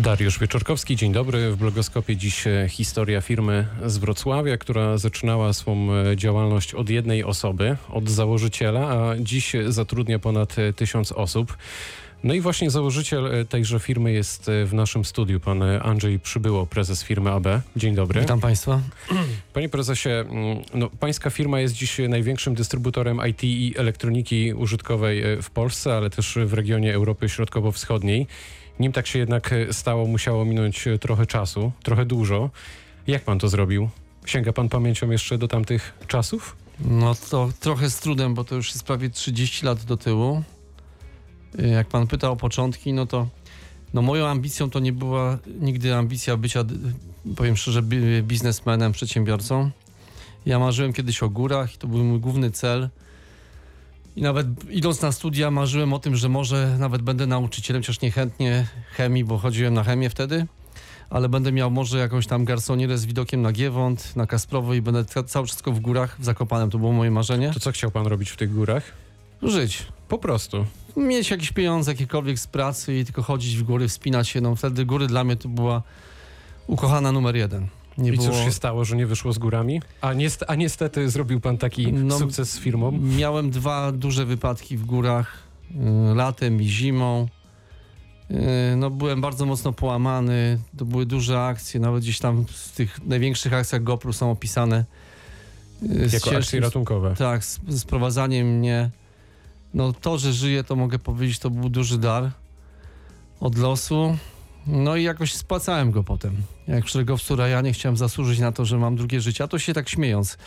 Dariusz Wieczorkowski, dzień dobry. W blogoskopie dziś e, historia firmy z Wrocławia, która zaczynała swą e, działalność od jednej osoby, od założyciela, a dziś zatrudnia ponad e, tysiąc osób. No i właśnie założyciel tejże firmy jest w naszym studiu, pan Andrzej Przybyło, prezes firmy AB. Dzień dobry. Witam Państwa. Panie prezesie, mm, no, pańska firma jest dziś największym dystrybutorem IT i elektroniki użytkowej w Polsce, ale też w regionie Europy Środkowo-Wschodniej. Nim tak się jednak e, stało, musiało minąć e, trochę czasu, trochę dużo. Jak pan to zrobił? Sięga pan pamięcią jeszcze do tamtych czasów? No to trochę z trudem, bo to już jest prawie 30 lat do tyłu. Y, Jak Pan pyta o początki, no to no moją ambicją to nie była nigdy ambicja bycia, powiem szczerze, bi- biznesmenem, przedsiębiorcą. Ja marzyłem kiedyś o górach i to był mój główny cel. I nawet idąc na studia marzyłem o tym, że może nawet będę nauczycielem, chociaż niechętnie chemii, bo chodziłem na chemię wtedy. Ale będę miał może jakąś tam garsonierę z widokiem na Giewont, na Kasprowo i będę ca- całe wszystko w górach, w Zakopanem. To było moje marzenie. To co chciał pan robić w tych górach? Żyć. Po prostu. Mieć jakieś pieniądze, jakiekolwiek z pracy i tylko chodzić w góry, wspinać się. No wtedy góry dla mnie to była ukochana numer jeden. Nie I było... cóż się stało, że nie wyszło z górami? A, niest- a niestety zrobił pan taki No, sukces z firmą. Miałem dwa duże wypadki w górach, y, latem i zimą. Y, No, byłem bardzo mocno połamany. To były duże akcje, nawet gdzieś tam w tych największych akcjach GoPro są opisane. y, z Jako akcje ciężkim- ratunkowe. Tak, z, z prowadzaniem mnie. No to, że żyję, to mogę powiedzieć, to był duży dar od losu. No i jakoś spłacałem go potem. Jak szeregowcu Rajanie chciałem zasłużyć na to, że mam drugie życie, a to się tak śmiejąc.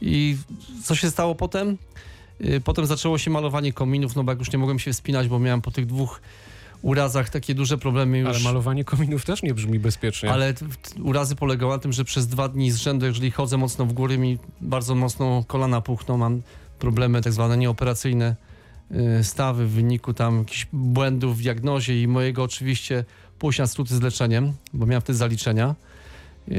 I co się stało potem? Y, Potem zaczęło się malowanie kominów, no bo jak już nie mogłem się wspinać, bo miałem po tych dwóch urazach takie duże problemy już. Ale malowanie kominów też nie brzmi bezpiecznie. Ale urazy polegały na tym, że przez dwa dni z rzędu, jeżeli chodzę mocno w góry, mi bardzo mocno kolana puchną, mam problemy tak zwane nieoperacyjne y, stawy w wyniku tam jakichś błędów w diagnozie i mojego oczywiście pójść skróty z leczeniem, bo miałem wtedy zaliczenia. Yy,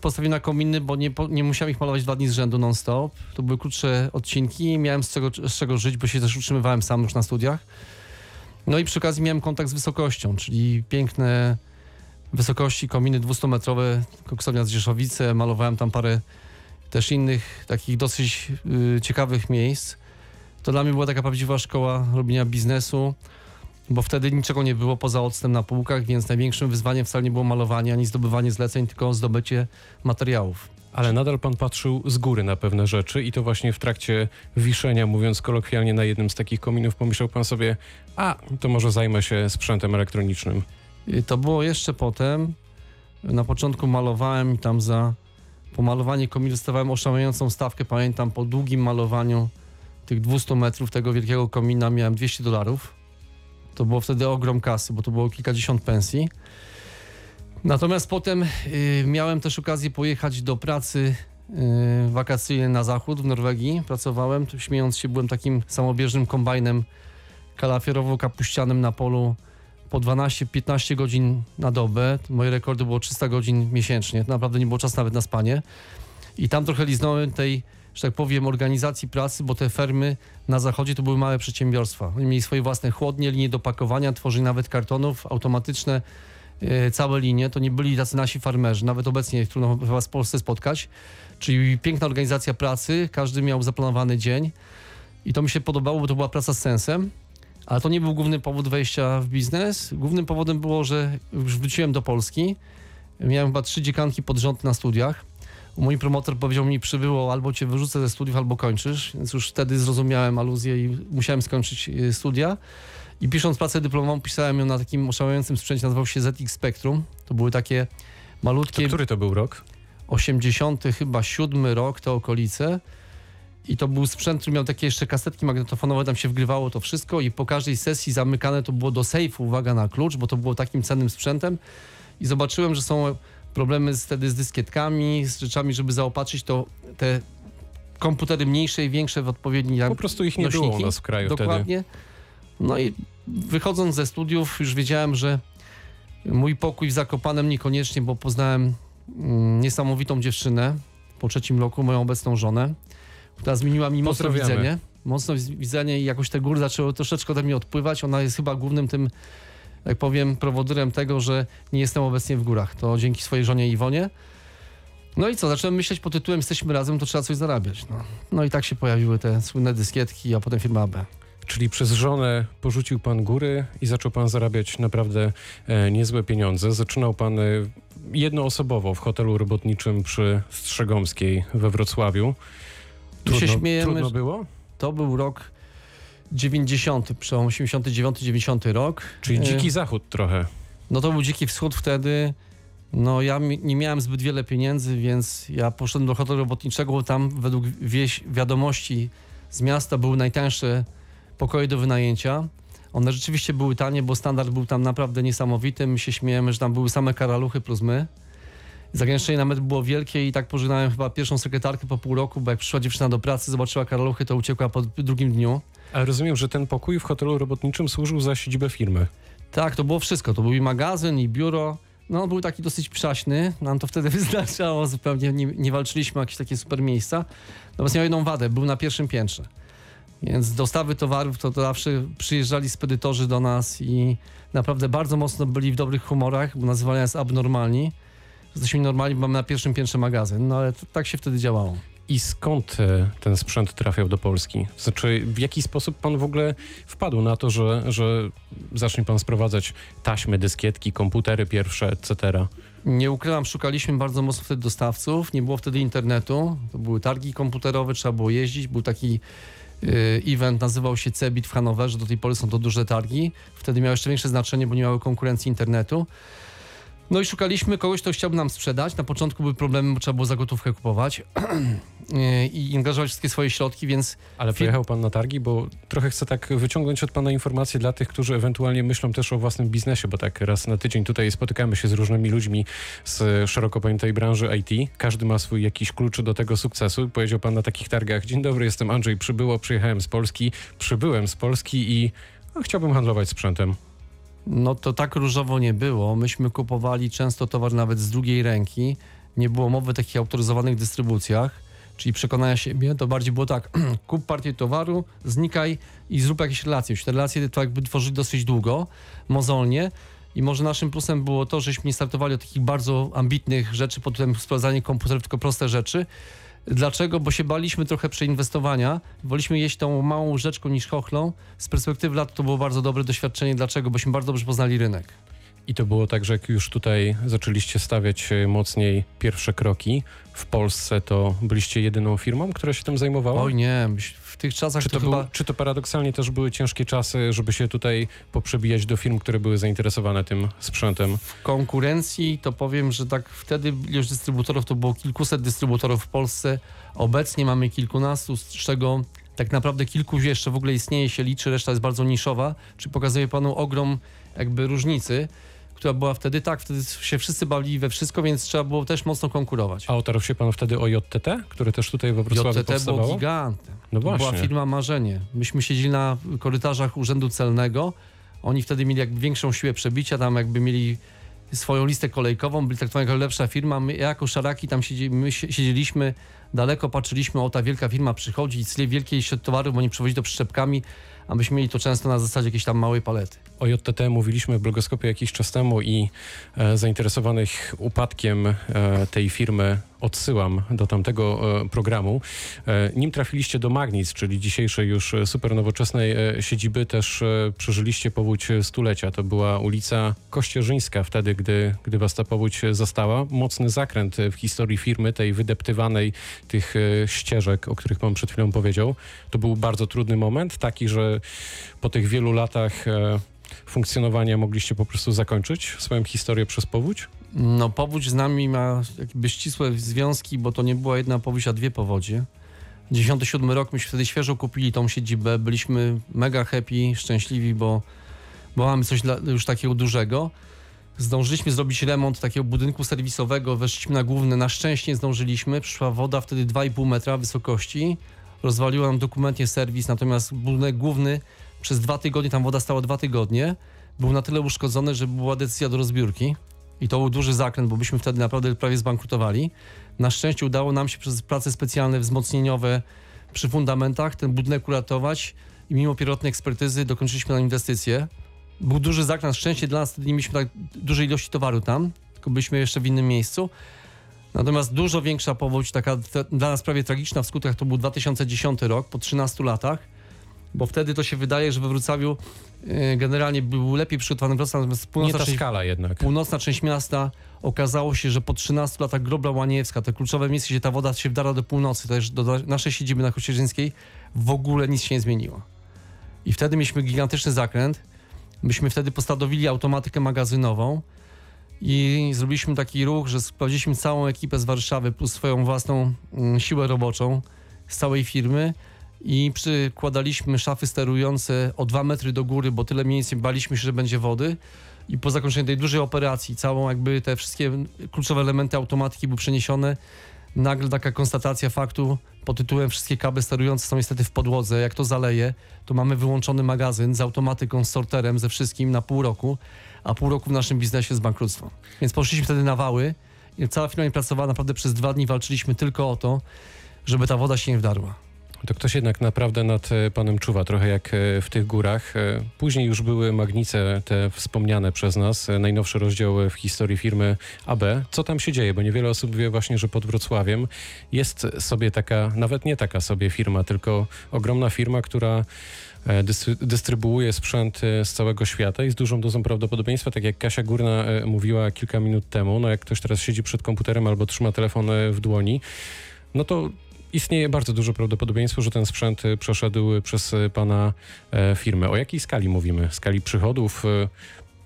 Postawiłem na kominy, bo nie, nie musiałem ich malować dwa dni z rzędu non-stop. To były krótsze odcinki i miałem z czego, z czego żyć, bo się też utrzymywałem sam już na studiach. No i przy okazji miałem kontakt z wysokością, czyli piękne wysokości, kominy 200-metrowe, koksownia z Rzeszowice, malowałem tam parę też innych takich dosyć y, ciekawych miejsc. To dla mnie była taka prawdziwa szkoła robienia biznesu, bo wtedy niczego nie było poza octem na półkach, więc największym wyzwaniem wcale nie było malowanie ani zdobywanie zleceń, tylko zdobycie materiałów. Ale nadal pan patrzył z góry na pewne rzeczy i to właśnie w trakcie wiszenia, mówiąc kolokwialnie, na jednym z takich kominów pomyślał pan sobie, a to może zajmę się sprzętem elektronicznym. Y, To było jeszcze potem. Na początku malowałem i tam za pomalowanie kominu dostawałem oszałamiającą stawkę. Pamiętam, po długim malowaniu tych 200 metrów tego wielkiego komina miałem 200 dolarów. To było wtedy ogrom kasy, bo to było kilkadziesiąt pensji. Natomiast potem y, miałem też okazję pojechać do pracy y, wakacyjnej na zachód w Norwegii. Pracowałem, śmiejąc się, byłem takim samobieżnym kombajnem kalafierowo-kapuścianym na polu po 12-15 godzin na dobę. Moje rekordy było 300 godzin miesięcznie. Naprawdę nie było czasu nawet na spanie. I tam trochę liznąłem tej, że tak powiem, organizacji pracy, bo te fermy na zachodzie to były małe przedsiębiorstwa. Oni mieli swoje własne chłodnie, linie do pakowania, tworzyli nawet kartonów, automatyczne e, całe linie. To nie byli tacy nasi farmerzy. Nawet obecnie trudno chyba w Polsce spotkać. Czyli piękna organizacja pracy, każdy miał zaplanowany dzień. I to mi się podobało, bo to była praca z sensem. Ale to nie był główny powód wejścia w biznes. Głównym powodem było, że już wróciłem do Polski. Miałem chyba trzy dziekanki pod rząd na studiach. Mój promotor powiedział mi, przybyło albo cię wyrzucę ze studiów, albo kończysz. Więc już wtedy zrozumiałem aluzję i musiałem skończyć y, studia. I pisząc pracę dyplomową, pisałem ją na takim oszałamiającym sprzęcie, nazywał się ZX Spectrum. To były takie To malutkie, który to był rok? 80 chyba 7 rok, te okolice. I to był sprzęt, który miał takie jeszcze kasetki magnetofonowe, tam się wgrywało to wszystko i po każdej sesji zamykane to było do sejfu, uwaga na klucz, bo to było takim cennym sprzętem. I zobaczyłem, że są problemy z, wtedy z dyskietkami, z rzeczami, żeby zaopatrzyć to te komputery mniejsze i większe w odpowiedni Po prostu ich nie było u nośniki. nas w kraju wtedy. Dokładnie. No i wychodząc ze studiów już wiedziałem, że mój pokój w Zakopanem niekoniecznie, bo poznałem mm, niesamowitą dziewczynę po trzecim roku, moją obecną żonę, która zmieniła mi mocno widzenie. Mocno widzenie i jakoś te góry zaczęły troszeczkę ode mnie odpływać. Ona jest chyba głównym tym jak powiem, prowodyrem tego, że nie jestem obecnie w górach. To dzięki swojej żonie Iwonie. No i co, zacząłem myśleć pod tytułem Jesteśmy razem, to trzeba coś zarabiać. No, no i tak się pojawiły te słynne dyskietki, a potem firma AB. Czyli przez żonę porzucił pan góry i zaczął pan zarabiać naprawdę e, niezłe pieniądze. Zaczynał pan e, jednoosobowo w hotelu robotniczym przy Strzegomskiej we Wrocławiu. Tu się śmiejemy, Trudno było? To był rok 90, przełom 89-90 rok. Czyli E, dziki zachód trochę. No to był dziki wschód wtedy. No ja nie miałem zbyt wiele pieniędzy, więc ja poszedłem do hotelu robotniczego, bo tam według wieś, wiadomości z miasta były najtańsze pokoje do wynajęcia. One rzeczywiście były tanie, bo standard był tam naprawdę niesamowity. My się śmiejemy, że tam były same karaluchy plus my. Zagęszczenie nawet było wielkie i tak pożegnałem chyba pierwszą sekretarkę po pół roku, bo jak przyszła dziewczyna do pracy, zobaczyła karaluchy, to uciekła po drugim dniu. Ale rozumiem, że ten pokój w hotelu robotniczym służył za siedzibę firmy. Tak, to było wszystko. To był i magazyn, i biuro. No, był taki dosyć przaśny. Nam to wtedy wystarczało zupełnie. Nie, nie walczyliśmy o jakieś takie super miejsca. Natomiast miał jedną wadę. Był na pierwszym piętrze. Więc dostawy towarów to, to zawsze przyjeżdżali spedytorzy do nas i naprawdę bardzo mocno byli w dobrych humorach, bo nazywali nas abnormalni. Jesteśmy normalni, bo mamy na pierwszym piętrze magazyn. No ale to, tak się wtedy działało. I skąd e, ten sprzęt trafiał do Polski? Znaczy, w jaki sposób pan w ogóle wpadł na to, że, że zacznie pan sprowadzać taśmy, dyskietki, komputery pierwsze, etc.? Nie ukrywam, szukaliśmy bardzo mocno wtedy dostawców. Nie było wtedy internetu. To były targi komputerowe, trzeba było jeździć. Był taki y, event, nazywał się Cebit w Hanowerze. Do tej pory są to duże targi. Wtedy miało jeszcze większe znaczenie, bo nie miały konkurencji internetu. No i szukaliśmy kogoś, kto chciałby nam sprzedać. Na początku były problemy, bo trzeba było za gotówkę kupować i angażować wszystkie swoje środki, więc Ale pojechał pan na targi, bo trochę chcę tak wyciągnąć od pana informacje dla tych, którzy ewentualnie myślą też o własnym biznesie, bo tak raz na tydzień tutaj spotykamy się z różnymi ludźmi z szeroko pojętej branży IT. Każdy ma swój jakiś klucz do tego sukcesu. Powiedział pan na takich targach, dzień dobry, jestem Andrzej Przybyło, przyjechałem z Polski, przybyłem z Polski i no, chciałbym handlować sprzętem. No to tak różowo nie było. Myśmy kupowali często towar nawet z drugiej ręki. Nie było mowy o takich autoryzowanych dystrybucjach, czyli przekonania siebie. To bardziej było tak, kup partię towaru, znikaj i zrób jakieś relacje. Te relacje to jakby tworzyli dosyć długo, mozolnie. I może naszym plusem było to, żeśmy nie startowali od takich bardzo ambitnych rzeczy pod tytułem sprawdzanie komputerów, tylko proste rzeczy. Dlaczego? Bo się baliśmy trochę przeinwestowania. Woliśmy jeść tą małą łyżeczką niż chochlą. Z perspektywy lat to było bardzo dobre doświadczenie. Dlaczego? Bośmy bardzo dobrze poznali rynek. I to było tak, że jak już tutaj zaczęliście stawiać e, mocniej pierwsze kroki w Polsce, to byliście jedyną firmą, która się tym zajmowała? Oj nie, w tych czasach Czy to, to, chyba... był, czy to paradoksalnie też były ciężkie czasy, żeby się tutaj poprzebijać do firm, które były zainteresowane tym sprzętem? W konkurencji to powiem, że tak wtedy ilość dystrybutorów to było kilkuset dystrybutorów w Polsce. Obecnie mamy kilkunastu, z czego tak naprawdę kilku jeszcze w ogóle istnieje, się liczy, reszta jest bardzo niszowa. Czy pokazuje panu ogrom jakby różnicy, która była wtedy tak, wtedy się wszyscy bawili we wszystko, więc trzeba było też mocno konkurować. A otarł się pan wtedy o JTT, które też tutaj we Wrocławiu JTT było powstawało? gigantem. No To była firma marzenie. Myśmy siedzieli na korytarzach Urzędu Celnego. Oni wtedy mieli jakby większą siłę przebicia, tam jakby mieli swoją listę kolejkową, byli traktowani jako lepsza firma. My jako szaraki tam siedzi, my sie- siedzieliśmy daleko, patrzyliśmy, o ta wielka firma przychodzi i tyle wielkiej ilości towarów, bo oni przywozi to przyczepkami, a myśmy mieli to często na zasadzie jakiejś tam małej palety. O JTT mówiliśmy w blogoskopie jakiś czas temu i e, zainteresowanych upadkiem e, tej firmy odsyłam do tamtego e, programu. Nim trafiliście do Magnic, czyli dzisiejszej już super nowoczesnej siedziby, też przeżyliście powódź stulecia. To była ulica Kościerzyńska wtedy, gdy, gdy was ta powódź zastała. Mocny zakręt w historii firmy, tej wydeptywanej tych ścieżek, o których pan przed chwilą powiedział. To był bardzo trudny moment, taki, że po tych wielu latach funkcjonowania mogliście po prostu zakończyć swoją historię przez powódź? No powódź z nami ma jakby ścisłe związki, bo to nie była jedna powódź, a dwie powodzie. 97 rok, myśmy wtedy świeżo kupili tą siedzibę, byliśmy mega happy, szczęśliwi, bo, bo mamy coś dla, już takiego dużego. Zdążyliśmy zrobić remont takiego budynku serwisowego, weszliśmy na główny, na szczęście zdążyliśmy, przyszła woda wtedy 2,5 metra wysokości, rozwaliła nam dokumentnie serwis, natomiast budynek główny przez dwa tygodnie, tam woda stała dwa tygodnie, był na tyle uszkodzony, że była decyzja do rozbiórki. I to był duży zakręt, bo byśmy wtedy naprawdę prawie zbankrutowali. Na szczęście udało nam się przez prace specjalne, wzmocnieniowe przy fundamentach ten budynek uratować i mimo pierwotnej ekspertyzy dokończyliśmy na inwestycję. Był duży zakręt, szczęście dla nas, wtedy nie mieliśmy tak dużej ilości towaru tam, tylko byliśmy jeszcze w innym miejscu. Natomiast dużo większa powódź, taka dla nas prawie tragiczna w skutkach, to był 2010 rok, po 13 latach, bo wtedy to się wydaje, że we Wrocławiu e, generalnie był lepiej przygotowany Wrocław, natomiast Nie północna ta skala jednak. północna część miasta okazało się, że po 13 latach Grobla Łaniewska, te kluczowe miejsce, gdzie ta woda się wdarła do północy, też do naszej siedziby na Kościerzyńskiej, w ogóle nic się nie zmieniło. I wtedy mieliśmy gigantyczny zakręt. Myśmy wtedy postanowili automatykę magazynową i zrobiliśmy taki ruch, że sprawdziliśmy całą ekipę z Warszawy plus swoją własną mm, siłę roboczą z całej firmy i przykładaliśmy szafy sterujące o dwa metry do góry, bo tyle więcej baliśmy się, że będzie wody. I po zakończeniu tej dużej operacji, całą jakby te wszystkie kluczowe elementy automatyki były przeniesione, nagle taka konstatacja faktu pod tytułem wszystkie kable sterujące są niestety w podłodze. Jak to zaleje, to mamy wyłączony magazyn z automatyką, z sorterem, ze wszystkim na pół roku, a pół roku w naszym biznesie jest bankructwo. Więc poszliśmy wtedy na wały i cała firma nie pracowała naprawdę przez dwa dni, walczyliśmy tylko o to, żeby ta woda się nie wdarła. To ktoś jednak naprawdę nad e, panem czuwa, trochę jak e, w tych górach. E, Później już były magnice te wspomniane przez nas, e, najnowszy rozdział w historii firmy AB. Co tam się dzieje? Bo niewiele osób wie właśnie, że pod Wrocławiem jest sobie taka, nawet nie taka sobie firma, tylko ogromna firma, która dystry- dystrybuuje sprzęt z całego świata i z dużą dozą prawdopodobieństwa, tak jak Kasia Górna mówiła kilka minut temu, no jak ktoś teraz siedzi przed komputerem albo trzyma telefon w dłoni, no to istnieje bardzo duże prawdopodobieństwo, że ten sprzęt y, przeszedł przez y, pana e, firmę. O jakiej skali mówimy? Skali przychodów,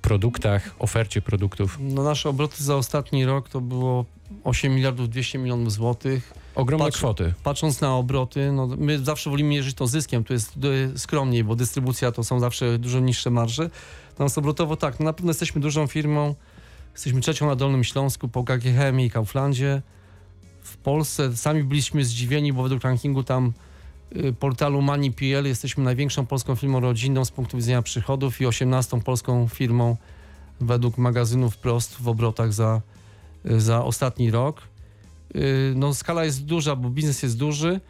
produktach, ofercie produktów? No nasze obroty za ostatni rok to było 8 miliardów 200 milionów złotych. Ogromne Patrz- kwoty. Patrząc na obroty, no my zawsze wolimy mierzyć to zyskiem, tu jest skromniej, bo dystrybucja to są zawsze dużo niższe marże. Natomiast obrotowo tak, no na pewno jesteśmy dużą firmą, jesteśmy trzecią na Dolnym Śląsku po KG Chemii i Kauflandzie. W Polsce sami byliśmy zdziwieni, bo według rankingu tam y, portalu Money.pl jesteśmy największą polską firmą rodzinną z punktu widzenia przychodów i 18 polską firmą według magazynu Wprost w obrotach za, y, za ostatni rok. Y, No skala jest duża, bo biznes jest duży.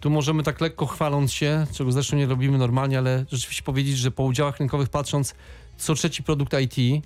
Tu możemy tak lekko chwaląc się, czego zresztą nie robimy normalnie, ale rzeczywiście powiedzieć, że po udziałach rynkowych patrząc, co trzeci produkt IT,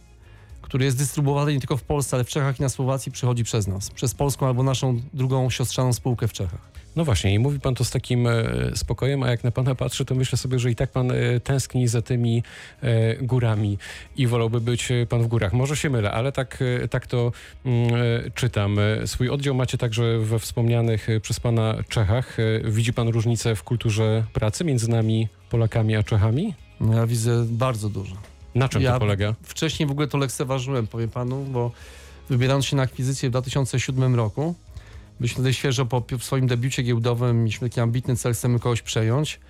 który jest dystrybuowany nie tylko w Polsce, ale w Czechach i na Słowacji, przychodzi przez nas. Przez polską albo naszą drugą siostrzaną spółkę w Czechach. No właśnie, i mówi pan to z takim e, spokojem, a jak na pana patrzę, to myślę sobie, że i tak pan e, tęskni za tymi e, górami i wolałby być pan w górach. Może się mylę, ale tak, tak to mm, czytam. Swój oddział macie także we wspomnianych przez pana Czechach. Widzi pan różnicę w kulturze pracy między nami, Polakami, a Czechami? No ja widzę bardzo dużo. Na czym Ja- to polega? Wcześniej w ogóle to lekceważyłem, powiem panu, bo wybierając się na akwizycję w 2007 roku, byliśmy wtedy świeżo po w swoim debiucie giełdowym, mieliśmy taki ambitny cel, chcemy kogoś przejąć.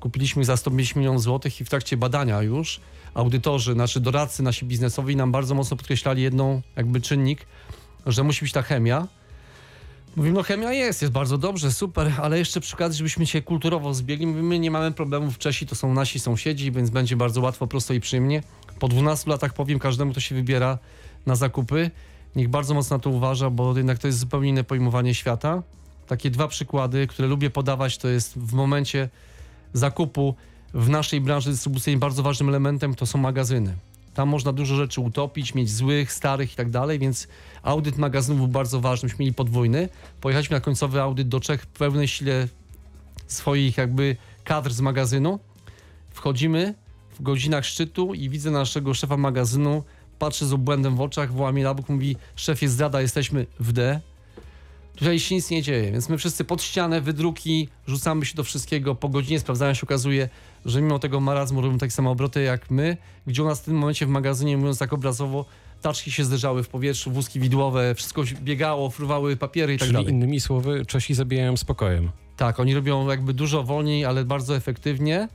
Kupiliśmy za 150 milionów złotych i w trakcie badania już audytorzy, nasi doradcy, nasi biznesowi nam bardzo mocno podkreślali jedną jakby czynnik, że musi być ta chemia. Mówimy, no chemia jest, jest bardzo dobrze, super, ale jeszcze przy okazji, żebyśmy się kulturowo zbiegli, my nie mamy problemów, Czesi to są nasi sąsiedzi, więc będzie bardzo łatwo, prosto i przyjemnie. Po 12 latach powiem każdemu, kto się wybiera na zakupy, niech bardzo mocno to uważa, bo jednak to jest zupełnie inne pojmowanie świata. Takie dwa przykłady, które lubię podawać, to jest w momencie zakupu w naszej branży dystrybucyjnej bardzo ważnym elementem to są magazyny. Tam można dużo rzeczy utopić, mieć złych, starych i tak dalej, więc audyt magazynów był bardzo ważny. Myśmy mieli podwójny. Pojechaliśmy na końcowy audyt do Czech w pełnej sile swoich jakby kadr z magazynu. Wchodzimy w godzinach szczytu i widzę naszego szefa magazynu, patrzy z obłędem w oczach, woła mnie na bok, mówi szefie zdrada, jesteśmy w D. Tutaj się nic nie dzieje, więc my wszyscy pod ścianę, wydruki, rzucamy się do wszystkiego, po godzinie sprawdzają się okazuje, że mimo tego marazmu robimy takie same obroty jak my, gdzie u nas w tym momencie w magazynie, mówiąc tak obrazowo, taczki się zderzały w powietrzu, wózki widłowe, wszystko biegało, fruwały papiery i tak Czyli dalej. innymi słowy, Czesi zabijają spokojem. Tak, oni robią jakby dużo wolniej, ale bardzo efektywnie.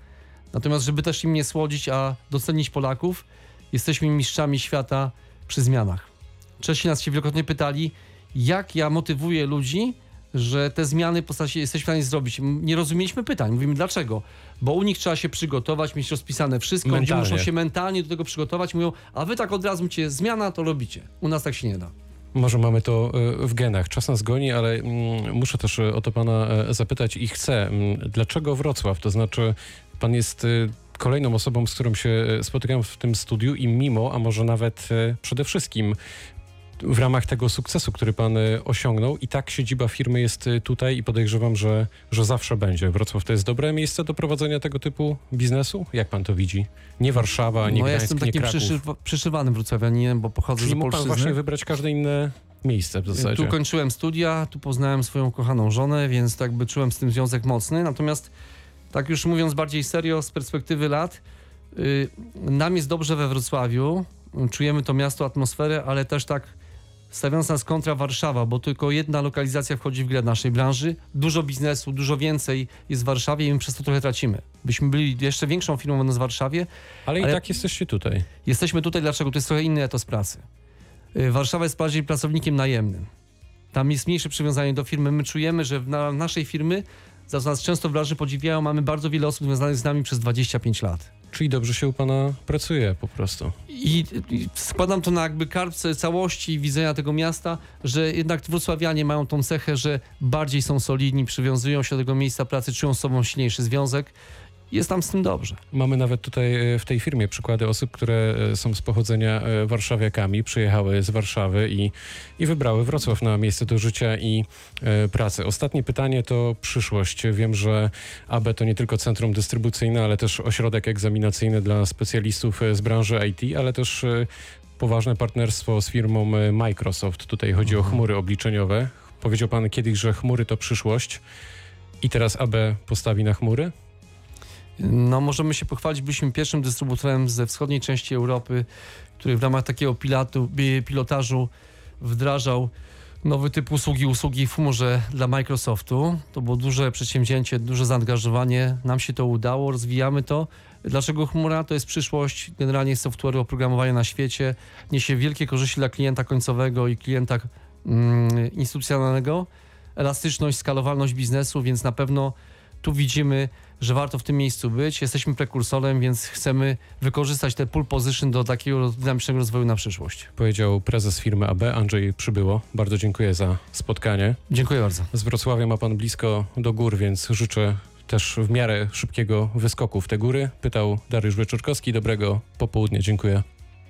Natomiast, żeby też im nie słodzić, a docenić Polaków, jesteśmy mistrzami świata przy zmianach. Czesi nas się wielokrotnie pytali, jak ja motywuję ludzi, że te zmiany w postaci jesteśmy w stanie zrobić. Nie rozumieliśmy pytań. Mówimy dlaczego? Bo u nich trzeba się przygotować, mieć rozpisane wszystko, ludzie Mentalnie. muszą się mentalnie do tego przygotować. Mówią, a wy tak od razu cię zmiana, to robicie. U nas tak się nie da. Może mamy to e, w genach. Czas nas goni, ale mm, muszę też e, o to pana e, zapytać i chcę. mm, Dlaczego Wrocław? To znaczy, pan jest kolejną osobą, z którą się spotykam w tym studiu i mimo, a może nawet przede wszystkim w ramach tego sukcesu, który pan e, osiągnął i tak siedziba firmy jest e, tutaj i podejrzewam, że, że zawsze będzie. Wrocław to jest dobre miejsce do prowadzenia tego typu biznesu? Jak pan to widzi? Nie Warszawa, nie no ja Gdańsk, jestem nie takim przyszywa, przyszywanym wrocławianinem, bo pochodzę Czyli z mógł pan właśnie wybrać każde inne miejsce w zasadzie. Tu kończyłem studia, tu poznałem swoją kochaną żonę, więc tak by czułem z tym związek mocny. Natomiast tak już mówiąc bardziej serio, z perspektywy lat, y, nam jest dobrze we Wrocławiu, czujemy to miasto, atmosferę, ale też tak stawiając nas kontra Warszawa, bo tylko jedna lokalizacja wchodzi w grę naszej branży. Dużo biznesu, dużo więcej jest w Warszawie i my przez to trochę tracimy. Byśmy byli jeszcze większą firmą w Warszawie, Ale i ale- tak jesteście tutaj. Jesteśmy tutaj dlaczego? To jest trochę inny etos pracy. Y, Warszawa jest bardziej pracownikiem najemnym. Tam jest mniejsze przywiązanie do firmy. My czujemy, że w na naszej firmy, za co nas często w branży podziwiają, mamy bardzo wiele osób związanych z nami przez 25 lat. Czyli dobrze się u pana pracuje po prostu. I, I składam to na jakby karp całości widzenia tego miasta, że jednak wrocławianie mają tą cechę, że bardziej są solidni, przywiązują się do tego miejsca pracy, czują z sobą silniejszy związek. Jest tam z tym dobrze. Mamy nawet tutaj e, w tej firmie przykłady osób, które e, są z pochodzenia e, warszawiakami, przyjechały z Warszawy i, i wybrały Wrocław na miejsce do życia i pracy. Ostatnie pytanie to przyszłość. Wiem, że AB to nie tylko centrum dystrybucyjne, ale też ośrodek egzaminacyjny dla specjalistów z branży IT, ale też poważne partnerstwo z firmą Microsoft. Tutaj chodzi o Mhm. chmury obliczeniowe. Powiedział pan kiedyś, że chmury to przyszłość. I teraz AB postawi na chmury? No, możemy się pochwalić, byliśmy pierwszym dystrybutorem ze wschodniej części Europy, który w ramach takiego pilatu, pilotażu wdrażał nowy typ usługi, usługi w chmurze dla Microsoftu. To było duże przedsięwzięcie, duże zaangażowanie. Nam się to udało, rozwijamy to. Dlaczego chmura? To jest przyszłość generalnie software'u oprogramowania na świecie. Niesie wielkie korzyści dla klienta końcowego i klienta mm, instytucjonalnego. Elastyczność, skalowalność biznesu, więc na pewno tu widzimy, że warto w tym miejscu być. Jesteśmy prekursorem, więc chcemy wykorzystać te pull position do takiego dynamicznego rozwoju na przyszłość. Powiedział prezes firmy AB Andrzej Przybyło. Bardzo dziękuję za spotkanie. Dziękuję bardzo. Z Wrocławia ma pan blisko do gór, więc życzę też w miarę szybkiego wyskoku w te góry. Pytał Dariusz Wyczorkowski. Dobrego popołudnia. Dziękuję.